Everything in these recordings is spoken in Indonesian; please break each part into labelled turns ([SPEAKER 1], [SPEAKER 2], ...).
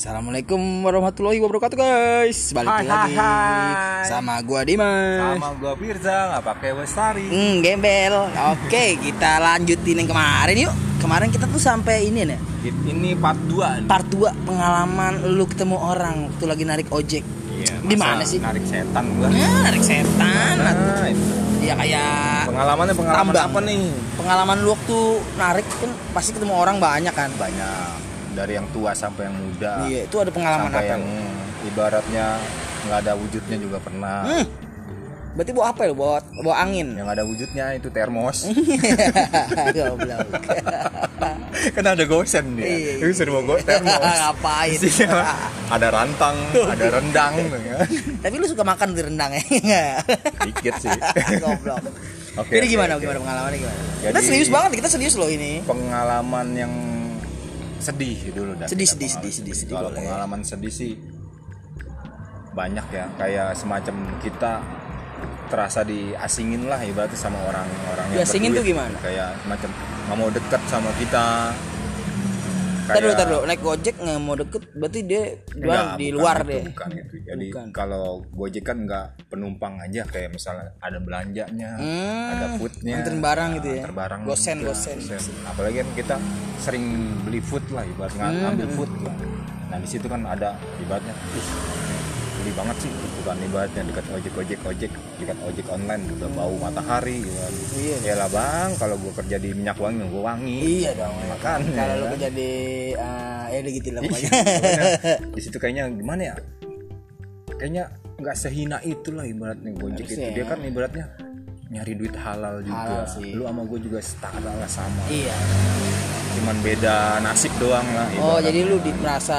[SPEAKER 1] Assalamualaikum warahmatullahi wabarakatuh guys. Balik
[SPEAKER 2] Hai,
[SPEAKER 1] lagi
[SPEAKER 2] hai, hai.
[SPEAKER 1] sama gua Dimas.
[SPEAKER 2] Sama gua Firza nggak pakai Westari.
[SPEAKER 1] Hmm, gembel. Oke kita lanjutin yang kemarin yuk. Kemarin kita tuh sampai ini nih.
[SPEAKER 2] Ini part 2
[SPEAKER 1] Part 2 pengalaman lu ketemu orang Waktu lagi narik ojek.
[SPEAKER 2] Iya,
[SPEAKER 1] Di mana sih?
[SPEAKER 2] narik setan gua?
[SPEAKER 1] Ya narik setan.
[SPEAKER 2] Nah, itu.
[SPEAKER 1] Ya kayak
[SPEAKER 2] pengalamannya pengalaman
[SPEAKER 1] Tambang.
[SPEAKER 2] apa nih?
[SPEAKER 1] Pengalaman lu waktu narik kan Pasti ketemu orang banyak kan?
[SPEAKER 2] Banyak dari yang tua sampai yang muda
[SPEAKER 1] Iya itu ada pengalaman
[SPEAKER 2] sampai
[SPEAKER 1] apa
[SPEAKER 2] yang ibaratnya nggak ada wujudnya juga pernah
[SPEAKER 1] Hmm. Berarti bawa apa ya? Bawa, bawa angin
[SPEAKER 2] yang ada wujudnya itu termos
[SPEAKER 1] Goblok
[SPEAKER 2] kan ada gosen dia
[SPEAKER 1] Iya,
[SPEAKER 2] itu serba go termos
[SPEAKER 1] Ngapain
[SPEAKER 2] Isinya ada rantang ada rendang ya.
[SPEAKER 1] Tapi lu suka makan di rendang ya?
[SPEAKER 2] dikit sih
[SPEAKER 1] Goblok.
[SPEAKER 2] Oke,
[SPEAKER 1] Jadi
[SPEAKER 2] oke,
[SPEAKER 1] gimana
[SPEAKER 2] oke.
[SPEAKER 1] gimana pengalamannya gimana? kita
[SPEAKER 2] Jadi-
[SPEAKER 1] serius banget, kita serius loh ini.
[SPEAKER 2] pengalaman yang sedih dulu dah.
[SPEAKER 1] Sedih, sedih, sedih, sedih, sedih,
[SPEAKER 2] Kalau
[SPEAKER 1] boleh.
[SPEAKER 2] pengalaman sedih sih banyak ya, kayak semacam kita terasa diasingin lah ibaratnya sama orang-orang yang
[SPEAKER 1] Diasingin tuh gimana?
[SPEAKER 2] Kayak semacam nggak mau deket sama kita.
[SPEAKER 1] Ntar dulu, ntar dulu, naik gojek nggak mau deket, berarti dia
[SPEAKER 2] Enggak,
[SPEAKER 1] di luar
[SPEAKER 2] gitu,
[SPEAKER 1] deh.
[SPEAKER 2] Bukan gitu. Jadi
[SPEAKER 1] Bukan.
[SPEAKER 2] kalau Gojek kan nggak penumpang aja kayak misalnya ada belanjanya,
[SPEAKER 1] Hmm,
[SPEAKER 2] ada foodnya,
[SPEAKER 1] nganterin barang gitu ya?
[SPEAKER 2] antar barang
[SPEAKER 1] Gosen,
[SPEAKER 2] juga,
[SPEAKER 1] gosen.
[SPEAKER 2] Apalagi kan kita sering beli food lah, ibarat
[SPEAKER 1] Hmm.
[SPEAKER 2] ngambil food lah. Nah di situ kan ada ibaratnya, ih, beli banget sih, bukan ibaratnya dekat ojek ojek ojek, dekat ojek online udah bau matahari gitu. kan.
[SPEAKER 1] Iya.
[SPEAKER 2] Ya lah bang, kalau gua kerja di minyak wangi, gua wangi.
[SPEAKER 1] Iya dong.
[SPEAKER 2] Makan.
[SPEAKER 1] Kalau lu
[SPEAKER 2] ya.
[SPEAKER 1] kerja di uh, ya udah gitu lah
[SPEAKER 2] Iya,
[SPEAKER 1] pokoknya.
[SPEAKER 2] di situ kayaknya gimana ya kayaknya nggak sehina itulah ibaratnya Gojek itu
[SPEAKER 1] Harusnya
[SPEAKER 2] dia
[SPEAKER 1] ya.
[SPEAKER 2] kan ibaratnya nyari duit halal juga
[SPEAKER 1] Halal sih.
[SPEAKER 2] lu sama gue juga setara lah sama
[SPEAKER 1] Iya.
[SPEAKER 2] Cuman beda nasib doang lah
[SPEAKER 1] Oh,
[SPEAKER 2] ibaratnya.
[SPEAKER 1] jadi lu di, merasa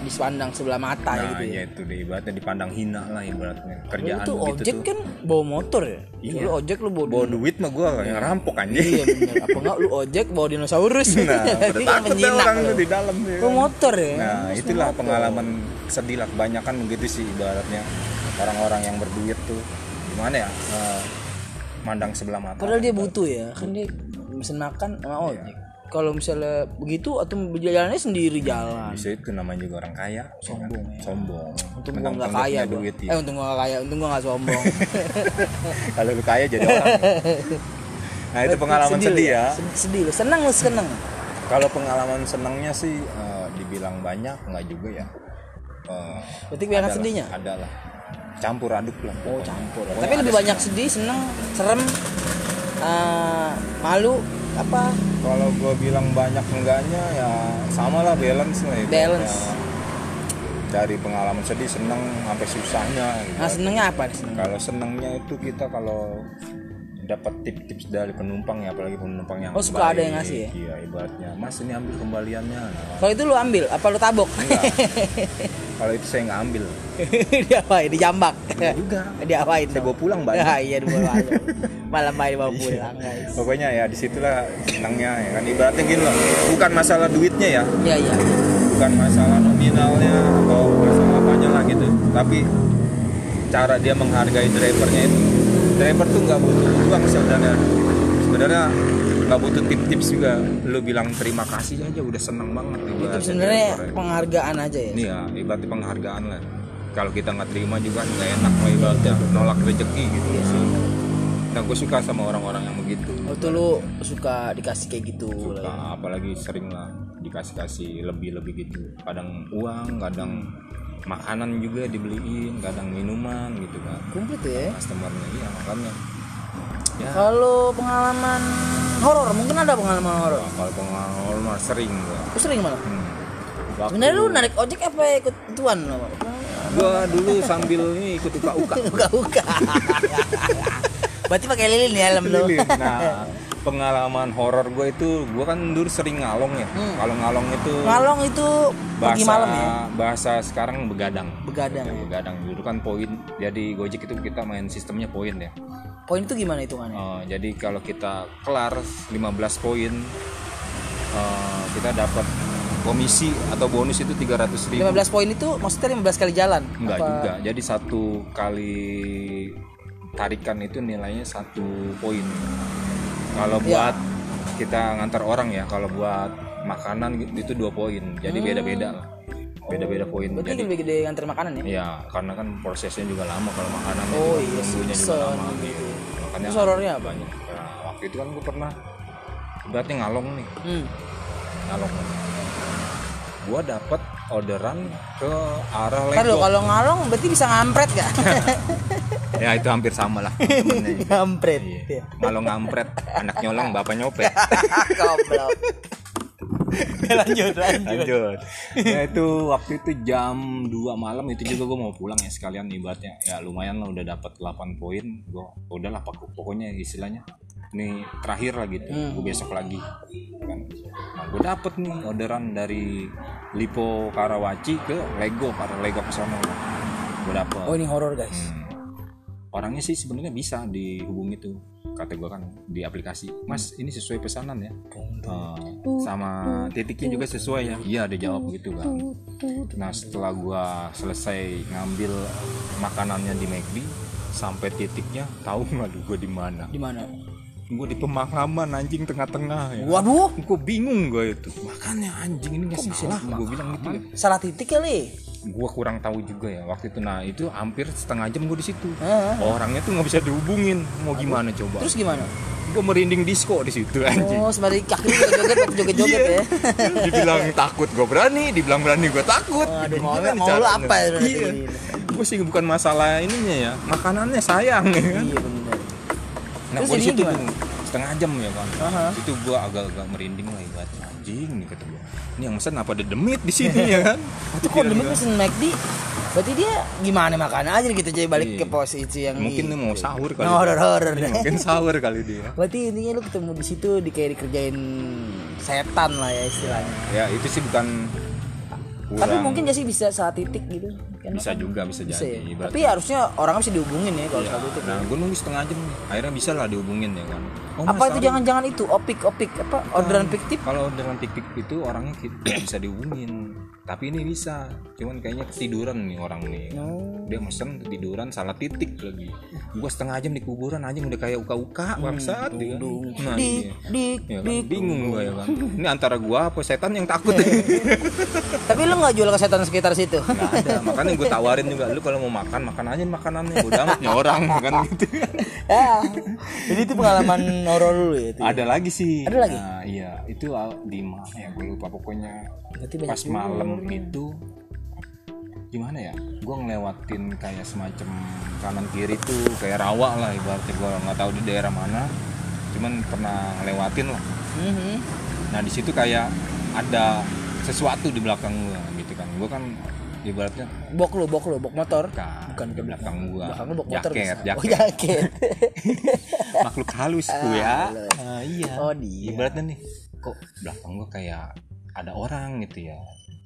[SPEAKER 1] dipandang sebelah mata
[SPEAKER 2] nah
[SPEAKER 1] gitu ya.
[SPEAKER 2] ya itu deh ibaratnya dipandang hina lah ibaratnya
[SPEAKER 1] Lu
[SPEAKER 2] kerjaan
[SPEAKER 1] tuh
[SPEAKER 2] begitu
[SPEAKER 1] ojek
[SPEAKER 2] tuh
[SPEAKER 1] kan bawa motor ya?
[SPEAKER 2] Iya.
[SPEAKER 1] Lu ojek lu bawa,
[SPEAKER 2] bawa duit mah gue yang rampok anjing
[SPEAKER 1] Iya bener. Apa enggak lu ojek bawa dinosaurus?
[SPEAKER 2] nah udah
[SPEAKER 1] kan
[SPEAKER 2] takut dah orang
[SPEAKER 1] lu.
[SPEAKER 2] tuh di dalam ya.
[SPEAKER 1] Bawa motor ya?
[SPEAKER 2] Nah, itulah
[SPEAKER 1] motor.
[SPEAKER 2] pengalaman sedih lah kebanyakan begitu sih ibaratnya orang-orang yang berduit tuh gimana ya? eh, mandang sebelah mata.
[SPEAKER 1] Padahal dia butuh ya, kan dia mesen makan sama ojek. Kalau misalnya begitu atau jalannya sendiri jalan.
[SPEAKER 2] bisa itu namanya juga orang kaya,
[SPEAKER 1] Sombong
[SPEAKER 2] ya.
[SPEAKER 1] ya.
[SPEAKER 2] Sombong.
[SPEAKER 1] Untung gua
[SPEAKER 2] Mentang-mentang
[SPEAKER 1] nggak kaya gua.
[SPEAKER 2] duit
[SPEAKER 1] Eh
[SPEAKER 2] ya.
[SPEAKER 1] untung gua nggak kaya, untung gua nggak sombong.
[SPEAKER 2] Kalau lu kaya jadi orang. nah, itu pengalaman sedih,
[SPEAKER 1] lu
[SPEAKER 2] ya.
[SPEAKER 1] Sedih, sedih lu, senang lu senang.
[SPEAKER 2] Kalau pengalaman senangnya sih eh, dibilang banyak enggak juga ya. Eh,
[SPEAKER 1] Berarti sedihnya?
[SPEAKER 2] Adalah. Campur aduk lah.
[SPEAKER 1] Oh campur. Tapi lebih banyak sedih, seneng, serem, eh, malu, apa?
[SPEAKER 2] Kalau gue bilang banyak enggaknya ya sama lah balance lah. ibaratnya.
[SPEAKER 1] Balance.
[SPEAKER 2] Dari pengalaman sedih seneng sampai susahnya. gitu.
[SPEAKER 1] Nah senengnya apa? Seneng.
[SPEAKER 2] Kalau senengnya itu kita kalau dapat tips-tips dari penumpang ya apalagi penumpang yang
[SPEAKER 1] Oh, suka ada yang ngasih ya?
[SPEAKER 2] Iya ibaratnya Mas ini ambil kembaliannya. Nah,
[SPEAKER 1] Kalau itu lu ambil, apa lu tabok?
[SPEAKER 2] enggak. kalau itu saya nggak ambil.
[SPEAKER 1] dia apain? Dijambak.
[SPEAKER 2] Enggak.
[SPEAKER 1] dia apain?
[SPEAKER 2] Saya bawa pulang banyak.
[SPEAKER 1] Ah, iya dibawa pulang. Malam main bawa pulang guys.
[SPEAKER 2] Pokoknya ya di situlah senangnya ya kan ibaratnya gini loh. Bukan masalah duitnya ya,
[SPEAKER 1] Iya iya.
[SPEAKER 2] bukan masalah nominalnya atau masalah apanya lah gitu tapi cara dia menghargai drivernya itu driver tuh nggak butuh uang sebenarnya sebenarnya nggak butuh tip-tips juga lu bilang terima kasih aja udah seneng banget
[SPEAKER 1] Itu sebenarnya
[SPEAKER 2] driver.
[SPEAKER 1] penghargaan aja ya.
[SPEAKER 2] ini ya ibaratnya penghargaan lah kalau kita nggak terima juga nggak enak lah ibaratnya nolak rezeki gitu
[SPEAKER 1] Iya sih.
[SPEAKER 2] nah gue suka sama orang-orang yang begitu
[SPEAKER 1] Oh tuh lu suka dikasih kayak gitu.
[SPEAKER 2] suka apalagi sering lah dikasih kasih lebih lebih gitu kadang uang kadang makanan juga dibeliin kadang minuman gitu kan
[SPEAKER 1] Komplit ya.
[SPEAKER 2] customernya iya makanya ya
[SPEAKER 1] Kalau pengalaman horor, mungkin ada pengalaman horor.
[SPEAKER 2] kalau pengalaman mah sering gua
[SPEAKER 1] Lu sering mana?
[SPEAKER 2] hmm. Waktu
[SPEAKER 1] Sebenarnya lu narik ojek apa ikut tuan lo?
[SPEAKER 2] gua dulu sambil ini ikut uka uka
[SPEAKER 1] Buka-buka. Berarti pakai lilin ya helm lu.
[SPEAKER 2] nah pengalaman horor gue itu gue kan dulu sering ngalong ya
[SPEAKER 1] Hmm.
[SPEAKER 2] kalau ngalong itu
[SPEAKER 1] Ngalong itu pagi
[SPEAKER 2] bahasa
[SPEAKER 1] malam ya.
[SPEAKER 2] bahasa sekarang begadang
[SPEAKER 1] Begadang
[SPEAKER 2] Ya,
[SPEAKER 1] ya.
[SPEAKER 2] begadang dulu kan poin jadi gojek itu kita main sistemnya poin ya
[SPEAKER 1] Poin itu gimana hitungannya?
[SPEAKER 2] Oh, jadi kalau kita kelar 15 poin eh, kita dapat komisi atau bonus itu 300 ribu
[SPEAKER 1] 15 poin itu maksudnya 15 kali jalan?
[SPEAKER 2] enggak
[SPEAKER 1] Apa-
[SPEAKER 2] juga jadi satu kali tarikan itu nilainya satu poin kalau
[SPEAKER 1] Ya.
[SPEAKER 2] buat kita ngantar orang ya kalau buat makanan itu dua poin jadi
[SPEAKER 1] Hmm.
[SPEAKER 2] beda-beda lah beda-beda poin
[SPEAKER 1] Berarti
[SPEAKER 2] jadi
[SPEAKER 1] lebih gede nganter makanan ya?
[SPEAKER 2] ya karena kan prosesnya juga lama kalau makanan
[SPEAKER 1] Oh,
[SPEAKER 2] juga
[SPEAKER 1] iya sih,
[SPEAKER 2] nunggunya juga lama
[SPEAKER 1] gitu.
[SPEAKER 2] gitu makanya
[SPEAKER 1] Terus horornya apa?
[SPEAKER 2] banyak ya, waktu itu kan gue pernah berarti ngalong nih
[SPEAKER 1] Hmm.
[SPEAKER 2] ngalong gue dapet orderan ke arah Lego
[SPEAKER 1] kalau ngalong berarti bisa ngampret gak?
[SPEAKER 2] ya itu hampir sama lah.
[SPEAKER 1] Ngampret.
[SPEAKER 2] Iya. ngalong ngampret anak nyolong bapak nyopet.
[SPEAKER 1] Goblok. lanjut, lanjut.
[SPEAKER 2] lanjut. Ya itu waktu itu jam 2 malam itu juga gue mau pulang ya sekalian ibaratnya. Ya lumayan lah udah dapat 8 poin. Gue udahlah pok- pokoknya istilahnya. Ini terakhir lah gitu gue besok lagi. Kan. Nah, gue dapet nih orderan dari Lipo Karawaci ke Lego para Lego ke sono gue dapet.
[SPEAKER 1] Oh ini horor guys.
[SPEAKER 2] Hmm. Orangnya sih sebenarnya bisa dihubungi tuh kata gue kan di aplikasi. Mas ini sesuai pesanan ya? Eh, sama titiknya juga sesuai ya? iya ada jawab gitu kan nah setelah gue selesai ngambil makanannya di McD sampai titiknya tahu nggak gue di mana?
[SPEAKER 1] Di mana?
[SPEAKER 2] gue di pemakaman anjing tengah-tengah ya.
[SPEAKER 1] Waduh,
[SPEAKER 2] gue bingung gue itu. Makanya anjing ini nggak salah gue bilang gitu ya
[SPEAKER 1] salah titik kali.
[SPEAKER 2] Gue kurang tahu juga ya waktu itu nah itu hampir setengah jam gue di situ
[SPEAKER 1] Heeh.
[SPEAKER 2] orangnya tuh nggak bisa dihubungin mau gimana coba
[SPEAKER 1] Terus gimana?
[SPEAKER 2] gue merinding disco di situ anjing
[SPEAKER 1] Oh, sembari kaki lu joget-joget, waktu joget-joget ya.
[SPEAKER 2] dibilang takut gue berani dibilang berani gue takut
[SPEAKER 1] Aduh, mau, mau lu
[SPEAKER 2] caranya?
[SPEAKER 1] apa ya
[SPEAKER 2] iya.
[SPEAKER 1] ini?
[SPEAKER 2] gue sih bukan masalah ininya ya makanannya sayang ya kan
[SPEAKER 1] Iya benar.
[SPEAKER 2] nah
[SPEAKER 1] Terus
[SPEAKER 2] gue di situ setengah jam ya kan
[SPEAKER 1] Aha.
[SPEAKER 2] itu gue agak-agak merinding lah ibarat anjing nih kata gue ini yang mesen apa ada demit di sini ya kan
[SPEAKER 1] Itu kok demi pesen McD Berarti dia gimana makan aja gitu jadi balik
[SPEAKER 2] Iya.
[SPEAKER 1] ke posisi yang
[SPEAKER 2] mungkin dia mau sahur kali Iya,
[SPEAKER 1] deh.
[SPEAKER 2] mungkin sahur kali dia
[SPEAKER 1] Berarti intinya lu ketemu di situ di kayak dikerjain setan lah ya istilahnya.
[SPEAKER 2] ya itu sih bukan
[SPEAKER 1] Tapi
[SPEAKER 2] kurang-
[SPEAKER 1] mungkin gak sih bisa saat titik gitu? Kan
[SPEAKER 2] bisa juga bisa
[SPEAKER 1] bisa
[SPEAKER 2] jadi
[SPEAKER 1] ya. Tapi harusnya orangnya bisa dihubungin ya kalau
[SPEAKER 2] Iya.
[SPEAKER 1] saat titik.
[SPEAKER 2] nah gue nunggu setengah jam nih akhirnya bisa lah dihubungin ya kan Oh,
[SPEAKER 1] apa itu jangan-jangan itu? Opik opik apa? Orderan fiktif?
[SPEAKER 2] kalau orderan tik-tik itu orangnya bisa dihubungin. Tapi ini bisa. Cuman kayaknya ketiduran nih orang nih.
[SPEAKER 1] Oh.
[SPEAKER 2] dia mesen ketiduran salah titik lagi. Gua setengah jam di kuburan aja udah kayak uka-uka bangsat dia kan. nah
[SPEAKER 1] Dik,
[SPEAKER 2] iya.
[SPEAKER 1] dik,
[SPEAKER 2] Ya kan? bingung gua ya kan. Ini antara gua apa setan yang takut?
[SPEAKER 1] Tapi lu nggak jual ke setan sekitar situ?
[SPEAKER 2] nggak ada. Makanya gue tawarin juga lu kalau mau makan makan aja makanannya. Udah amat nih orang kan gitu.
[SPEAKER 1] Ya. Jadi itu pengalaman horor lu ya itu.
[SPEAKER 2] ada lagi sih.
[SPEAKER 1] Ada lagi?
[SPEAKER 2] Nah, iya itu ah, di mana ya? Gue lupa pokoknya
[SPEAKER 1] Berarti
[SPEAKER 2] pas malam itu gimana ya? Gue ngelewatin kayak semacam kanan kiri tuh kayak rawa lah ibaratnya gue nggak tahu di daerah mana. Cuman pernah ngelewatin lah.
[SPEAKER 1] Mhm.
[SPEAKER 2] nah di situ kayak ada sesuatu di belakang gue gitu kan. Gue kan ibaratnya
[SPEAKER 1] Bok lu, bok lu, bok motor.
[SPEAKER 2] kan
[SPEAKER 1] Bukan
[SPEAKER 2] di belakang gue
[SPEAKER 1] Belakang lu bok motor
[SPEAKER 2] jaket
[SPEAKER 1] bisa.
[SPEAKER 2] jaket
[SPEAKER 1] Oh, jaket.
[SPEAKER 2] makhluk halus gue ya. Ah, iya
[SPEAKER 1] Oh, dia.
[SPEAKER 2] ibaratnya nih kok belakang gue kayak ada orang gitu ya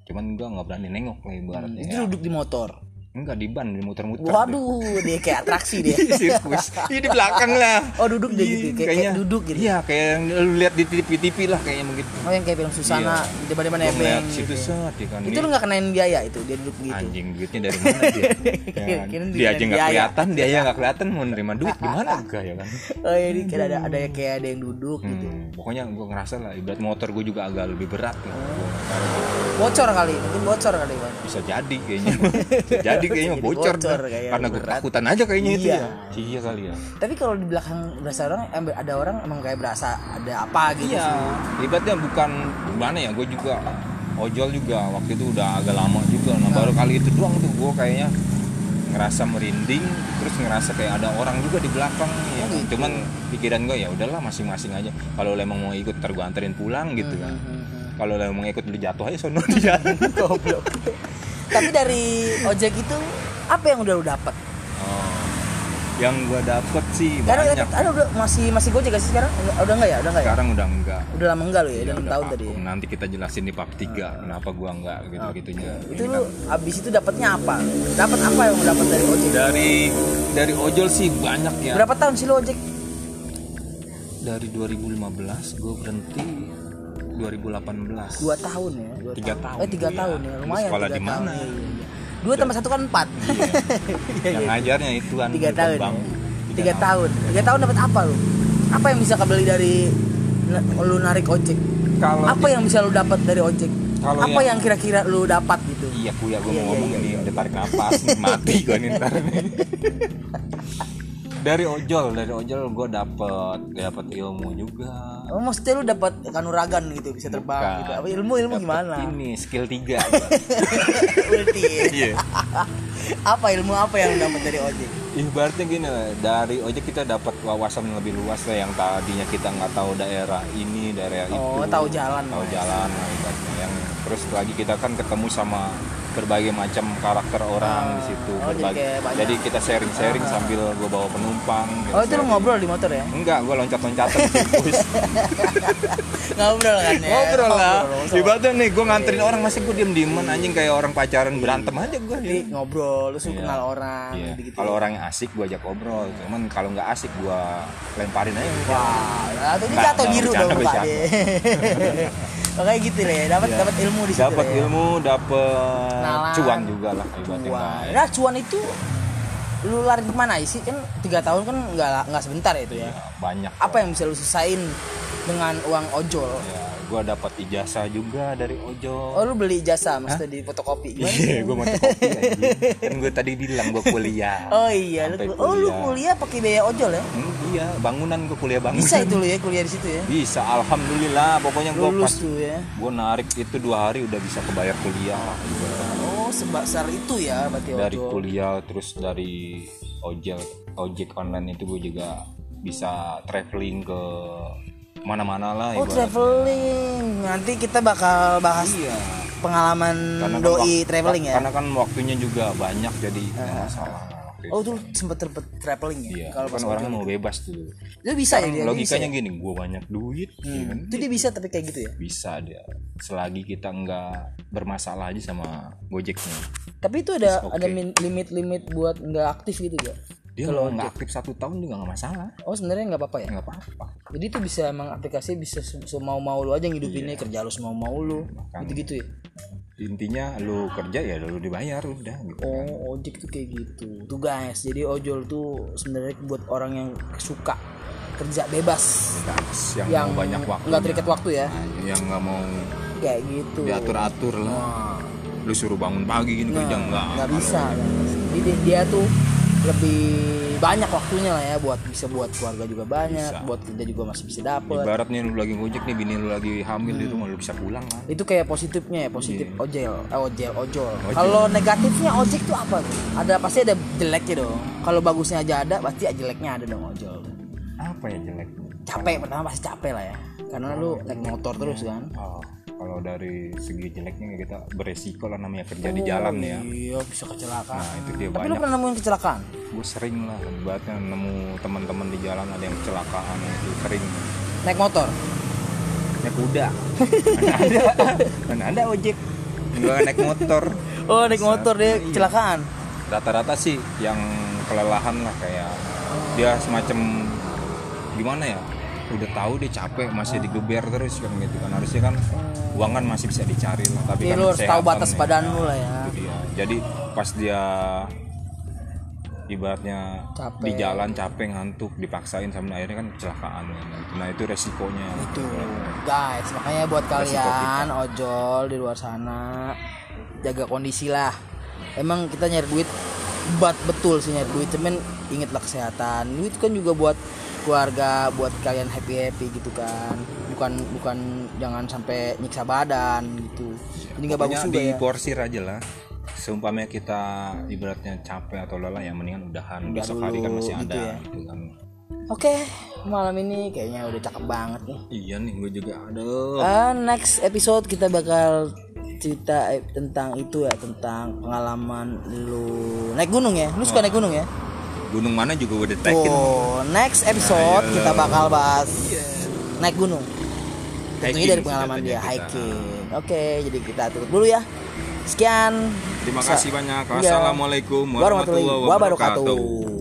[SPEAKER 2] cuman gue nggak berani nengok lah ibaratnya
[SPEAKER 1] itu
[SPEAKER 2] ya.
[SPEAKER 1] duduk di motor.
[SPEAKER 2] Enggak di ban di muter-muter
[SPEAKER 1] Waduh, dia kayak atraksi dia.
[SPEAKER 2] sirkus Iya di belakang lah
[SPEAKER 1] Oh, duduk dia gitu, kayak- kayak duduk gitu.
[SPEAKER 2] iya kayak yang lu lihat di TV-TV lah kayaknya begitu
[SPEAKER 1] Oh yang kayak film Susana di depan depan
[SPEAKER 2] Gua
[SPEAKER 1] nebeng
[SPEAKER 2] ngeliat
[SPEAKER 1] gitu.
[SPEAKER 2] situ set ya kan
[SPEAKER 1] Itu
[SPEAKER 2] dia-
[SPEAKER 1] lu nggak kenain biaya itu dia duduk gitu.
[SPEAKER 2] anjing duitnya dari mana dia ya,
[SPEAKER 1] Kirain
[SPEAKER 2] dia aja nggak
[SPEAKER 1] biaya.
[SPEAKER 2] kelihatan dia aja nggak kelihatan mau nerima duit gimana enggak ya kan
[SPEAKER 1] Oh ini kayak ada ada yang kayak ada yang duduk gitu.
[SPEAKER 2] Hmm, pokoknya gue ngerasa lah ibarat motor gue juga agak lebih berat gitu. Gua tahu.
[SPEAKER 1] Bocor kali, mungkin bocor kali bang.
[SPEAKER 2] bisa jadi kayaknya bisa jadi kayaknya
[SPEAKER 1] Jadi
[SPEAKER 2] bocor,
[SPEAKER 1] bocor
[SPEAKER 2] dah.
[SPEAKER 1] kayak
[SPEAKER 2] karena gue
[SPEAKER 1] berat.
[SPEAKER 2] takutan aja kayaknya itu
[SPEAKER 1] Iya.
[SPEAKER 2] ya iya kali ya
[SPEAKER 1] Tapi kalau di belakang berasa orang, ada orang emang kayak berasa ada apa gitu.
[SPEAKER 2] iya ibaratnya bukan gimana ya gue juga ojol juga waktu itu udah agak lama juga nah baru kali itu doang tuh gue kayaknya ngerasa merinding terus ngerasa kayak ada orang juga di belakang ya.
[SPEAKER 1] gitu.
[SPEAKER 2] cuman pikiran gue ya udahlah masing-masing aja kalau emang mau ikut ntar gue anterin pulang gitu kan
[SPEAKER 1] Hmm,
[SPEAKER 2] kalau lo emang mau ikut lu jatuh aja sono di jalan
[SPEAKER 1] Goblok. Tapi dari ojek itu apa yang udah lu dapat?
[SPEAKER 2] Oh, yang gua dapet sih
[SPEAKER 1] Karena
[SPEAKER 2] banyak.
[SPEAKER 1] ada udah masih masih gojek gak sih sekarang? Udah, enggak ya? Udah enggak ya?
[SPEAKER 2] Sekarang udah enggak.
[SPEAKER 1] Udah lama enggak lu ya?
[SPEAKER 2] Ya,
[SPEAKER 1] Udah 6
[SPEAKER 2] udah
[SPEAKER 1] tahun
[SPEAKER 2] vakum.
[SPEAKER 1] tadi. ya?
[SPEAKER 2] Nanti kita jelasin di bab 3 kenapa gua enggak gitu-gitunya.
[SPEAKER 1] Itu lu abis itu dapatnya apa? Dapat apa yang lu dapat dari ojek?
[SPEAKER 2] dari dari ojol sih banyak ya.
[SPEAKER 1] Berapa tahun sih lu ojek?
[SPEAKER 2] Dari 2015 gua berhenti 2018.
[SPEAKER 1] Dua tahun ya? Dua
[SPEAKER 2] Tiga tahun
[SPEAKER 1] Eh tiga
[SPEAKER 2] gua ya.
[SPEAKER 1] tahun ya?
[SPEAKER 2] Lu
[SPEAKER 1] Lumayan
[SPEAKER 2] sekolah
[SPEAKER 1] tiga
[SPEAKER 2] di
[SPEAKER 1] tahun.
[SPEAKER 2] mana?
[SPEAKER 1] Iya, iya, iya. Dua tambah satu kan empat.
[SPEAKER 2] Yang ngajarnya itu kan
[SPEAKER 1] tiga tahun ya?
[SPEAKER 2] bambu.
[SPEAKER 1] tiga tahun tiga tahun dapat apa lu apa yang bisa kebeli dari lu narik ojek
[SPEAKER 2] Kalau
[SPEAKER 1] apa yang bisa lu dapat dari ojek
[SPEAKER 2] Kalau
[SPEAKER 1] apa
[SPEAKER 2] yang-
[SPEAKER 1] yang kira-kira lu dapat gitu
[SPEAKER 2] iya kuya gue
[SPEAKER 1] Iya,
[SPEAKER 2] mau
[SPEAKER 1] iya,
[SPEAKER 2] ngomong
[SPEAKER 1] iya,
[SPEAKER 2] ini
[SPEAKER 1] iya.
[SPEAKER 2] udah tarik nafas mati gue nih ntar nih dari ojol dari ojol gue dapet dapet ilmu juga
[SPEAKER 1] Oh, maksudnya lu dapat kanuragan gitu bisa terbang
[SPEAKER 2] Bukan.
[SPEAKER 1] gitu. Apa ilmu ilmu gimana?
[SPEAKER 2] ini skill tiga
[SPEAKER 1] Ulti.
[SPEAKER 2] iya
[SPEAKER 1] apa ilmu apa yang lu dapat dari ojek?
[SPEAKER 2] ibaratnya gini lah, dari ojek kita dapat wawasan yang lebih luas lah yang tadinya kita nggak tahu daerah ini daerah itu
[SPEAKER 1] Oh, tahu jalan,
[SPEAKER 2] tahu
[SPEAKER 1] Mas.
[SPEAKER 2] jalan lah ibaratnya yang terus lagi kita kan ketemu sama berbagai macam karakter orang di situ
[SPEAKER 1] oh, jadi
[SPEAKER 2] berbagai
[SPEAKER 1] banyak.
[SPEAKER 2] jadi kita sharing sharing sambil gue bawa penumpang
[SPEAKER 1] Oh, itu lu
[SPEAKER 2] sharing.
[SPEAKER 1] ngobrol di motor ya?
[SPEAKER 2] enggak gue loncat loncatan terus
[SPEAKER 1] ngobrol kan ya?
[SPEAKER 2] ngobrol lah ibaratnya nih gue nganterin orang masih gue diem dieman anjing kayak orang pacaran berantem aja gue
[SPEAKER 1] Jadi ngobrol, lu suka
[SPEAKER 2] Iya.
[SPEAKER 1] kenal orang
[SPEAKER 2] Iya.
[SPEAKER 1] gitu-gitu.
[SPEAKER 2] Kalau orangnya asik gue ajak ngobrol, cuman kalau nggak asik gue lemparin aja.
[SPEAKER 1] Wah, atau ini jatuh biru dong Pak Kayak gitu deh, dapat
[SPEAKER 2] Iya.
[SPEAKER 1] dapat ilmu di situ.
[SPEAKER 2] Dapat
[SPEAKER 1] deh.
[SPEAKER 2] ilmu, dapat cuan juga lah ibaratnya.
[SPEAKER 1] Nah cuan itu lu lari ke mana sih kan tiga tahun kan nggak nggak sebentar ya itu ya.
[SPEAKER 2] Ya, banyak.
[SPEAKER 1] Apa yang bisa lu sisain dengan uang ojol?
[SPEAKER 2] Ya, gue dapat ijazah juga dari ojol.
[SPEAKER 1] Oh lu beli jasa maksudnya di fotokopi?
[SPEAKER 2] Iya, gue mau kopi aja. Kan gue tadi bilang gue kuliah.
[SPEAKER 1] Oh iya, lu,
[SPEAKER 2] Sampai
[SPEAKER 1] oh lu kuliah pakai biaya ojol ya?
[SPEAKER 2] Hmm, iya, bangunan gue kuliah bangunan.
[SPEAKER 1] Bisa itu lu ya kuliah di situ ya?
[SPEAKER 2] Bisa, alhamdulillah. Pokoknya gue pas
[SPEAKER 1] tuh ya.
[SPEAKER 2] gue narik itu dua hari udah bisa kebayar kuliah.
[SPEAKER 1] Oh sebesar itu ya berarti
[SPEAKER 2] dari
[SPEAKER 1] ojol.
[SPEAKER 2] kuliah terus dari ojek ojek online itu gue juga bisa traveling ke mana-mana lah
[SPEAKER 1] Oh
[SPEAKER 2] ibaratnya.
[SPEAKER 1] traveling, nanti kita bakal bahas
[SPEAKER 2] iya
[SPEAKER 1] pengalaman
[SPEAKER 2] Karena kan
[SPEAKER 1] doi
[SPEAKER 2] wak-
[SPEAKER 1] traveling ya.
[SPEAKER 2] karena kan waktunya juga banyak jadi nggak masalah.
[SPEAKER 1] Oh tuh sempet sempet traveling ya?
[SPEAKER 2] iya
[SPEAKER 1] Kalau
[SPEAKER 2] kan
[SPEAKER 1] ojol.
[SPEAKER 2] mau bebas tuh
[SPEAKER 1] Itu bisa ya dia?
[SPEAKER 2] logikanya
[SPEAKER 1] bisa,
[SPEAKER 2] gini gue banyak duit
[SPEAKER 1] ya?
[SPEAKER 2] ya kan?
[SPEAKER 1] Hmm. Itu dia bisa tapi kayak gitu ya?
[SPEAKER 2] bisa dia selagi kita nggak bermasalah aja sama gojeknya
[SPEAKER 1] Tapi itu ada
[SPEAKER 2] okay.
[SPEAKER 1] ada limit-limit buat nggak aktif gitu gak?
[SPEAKER 2] Dia kalau nggak aktif satu tahun juga nggak masalah.
[SPEAKER 1] Oh sebenarnya nggak apa-apa ya?
[SPEAKER 2] nggak apa-apa.
[SPEAKER 1] Jadi itu bisa emang aplikasi bisa se- semau-mau lu aja ngidupinnya
[SPEAKER 2] Iya.
[SPEAKER 1] kerja lu semau-mau lu. Gitu-gitu ya?
[SPEAKER 2] intinya lu kerja ya lu dibayar udah gitu kan.
[SPEAKER 1] Oh ojek tuh kayak gitu. Tuh guys jadi ojol tuh sebenarnya buat orang yang suka kerja bebas.
[SPEAKER 2] Bebas, yang,
[SPEAKER 1] Yang
[SPEAKER 2] mau banyak waktu
[SPEAKER 1] nggak terikat waktu ya?
[SPEAKER 2] yang nggak mau
[SPEAKER 1] Kayak gitu.
[SPEAKER 2] diatur atur lah.
[SPEAKER 1] Wah.
[SPEAKER 2] lu suruh bangun pagi gini kerja nggak.
[SPEAKER 1] Nah, nggak bisa. Jadi dia, dia tuh lebih banyak waktunya lah ya buat bisa buat keluarga juga banyak
[SPEAKER 2] Bisa.
[SPEAKER 1] buat kerja juga masih bisa dapet.
[SPEAKER 2] Ibarat nih lu lagi ngojek nih bini lu lagi hamil di rumah lu bisa pulang kan?
[SPEAKER 1] Itu kayak positifnya ya positif
[SPEAKER 2] Iya.
[SPEAKER 1] ojel eh, ojel ojol. Kalau negatifnya ojek tuh apa tuh? Ada pasti ada jeleknya dong. Kalau bagusnya aja ada pasti jeleknya ada dong ojol.
[SPEAKER 2] Apa ya jelek
[SPEAKER 1] capek pertama pasti capek lah ya. Karena lu naik motor terus kan.
[SPEAKER 2] Oh, kalau dari segi jeleknya kita beresiko lah namanya kerja di jalan ya.
[SPEAKER 1] iya bisa kecelakaan.
[SPEAKER 2] Nah itu dia
[SPEAKER 1] tapi lu
[SPEAKER 2] banyak.
[SPEAKER 1] pernah nemuin kecelakaan?
[SPEAKER 2] Gue sering lah ibaratnya nemu teman-teman di jalan ada yang kecelakaan itu sering.
[SPEAKER 1] Naik motor?
[SPEAKER 2] Naik kuda. Mana ada mana ada ojek. Nggak naik motor.
[SPEAKER 1] Oh naik motor dia kecelakaan?
[SPEAKER 2] Rata-rata sih yang kelelahan lah kayak dia semacam gimana ya udah tahu dia capek masih digeber terus kan gitu kan harusnya kan uang kan masih bisa dicari lah tapi
[SPEAKER 1] Jadi
[SPEAKER 2] kan
[SPEAKER 1] lu harus tahu batas
[SPEAKER 2] ya.
[SPEAKER 1] badan lu lah ya
[SPEAKER 2] dia. jadi pas dia ibaratnya
[SPEAKER 1] Capek.
[SPEAKER 2] di jalan capek ngantuk dipaksain sama akhirnya kan kecelakaan gitu. nah itu resikonya
[SPEAKER 1] itu guys makanya buat
[SPEAKER 2] Resiko
[SPEAKER 1] kalian ojol di luar sana jaga kondisi lah emang kita nyari duit buat betul sih nyari duit cuman ingatlah kesehatan duit kan juga buat keluarga buat kalian happy happy gitu kan. Bukan bukan jangan sampai nyiksa badan gitu. Jadi nggak bagus juga ya.
[SPEAKER 2] diporsir aja lah. Seumpamanya kita ibaratnya capek atau lelah ya mendingan udahan. Besok hari kan
[SPEAKER 1] dulu,
[SPEAKER 2] masih
[SPEAKER 1] gitu
[SPEAKER 2] ada
[SPEAKER 1] ya.
[SPEAKER 2] gitu kan.
[SPEAKER 1] Oke malam ini kayaknya udah cakep banget nih.
[SPEAKER 2] Iya nih gue juga aduh.
[SPEAKER 1] Ah, next episode kita bakal cerita eh, tentang itu ya tentang pengalaman lu naik gunung ya. Lu suka naik gunung ya
[SPEAKER 2] gunung mana juga udah tekin
[SPEAKER 1] oh next episode
[SPEAKER 2] Ayo.
[SPEAKER 1] kita bakal bahas naik gunung. Tentunya
[SPEAKER 2] Hiking
[SPEAKER 1] dari pengalaman dia
[SPEAKER 2] kita.
[SPEAKER 1] hiking. Oke jadi kita tutup dulu ya. Sekian.
[SPEAKER 2] Terima kasih banyak.
[SPEAKER 1] Iya.
[SPEAKER 2] wassalamualaikum
[SPEAKER 1] warahmatullahi
[SPEAKER 2] wabarakatuh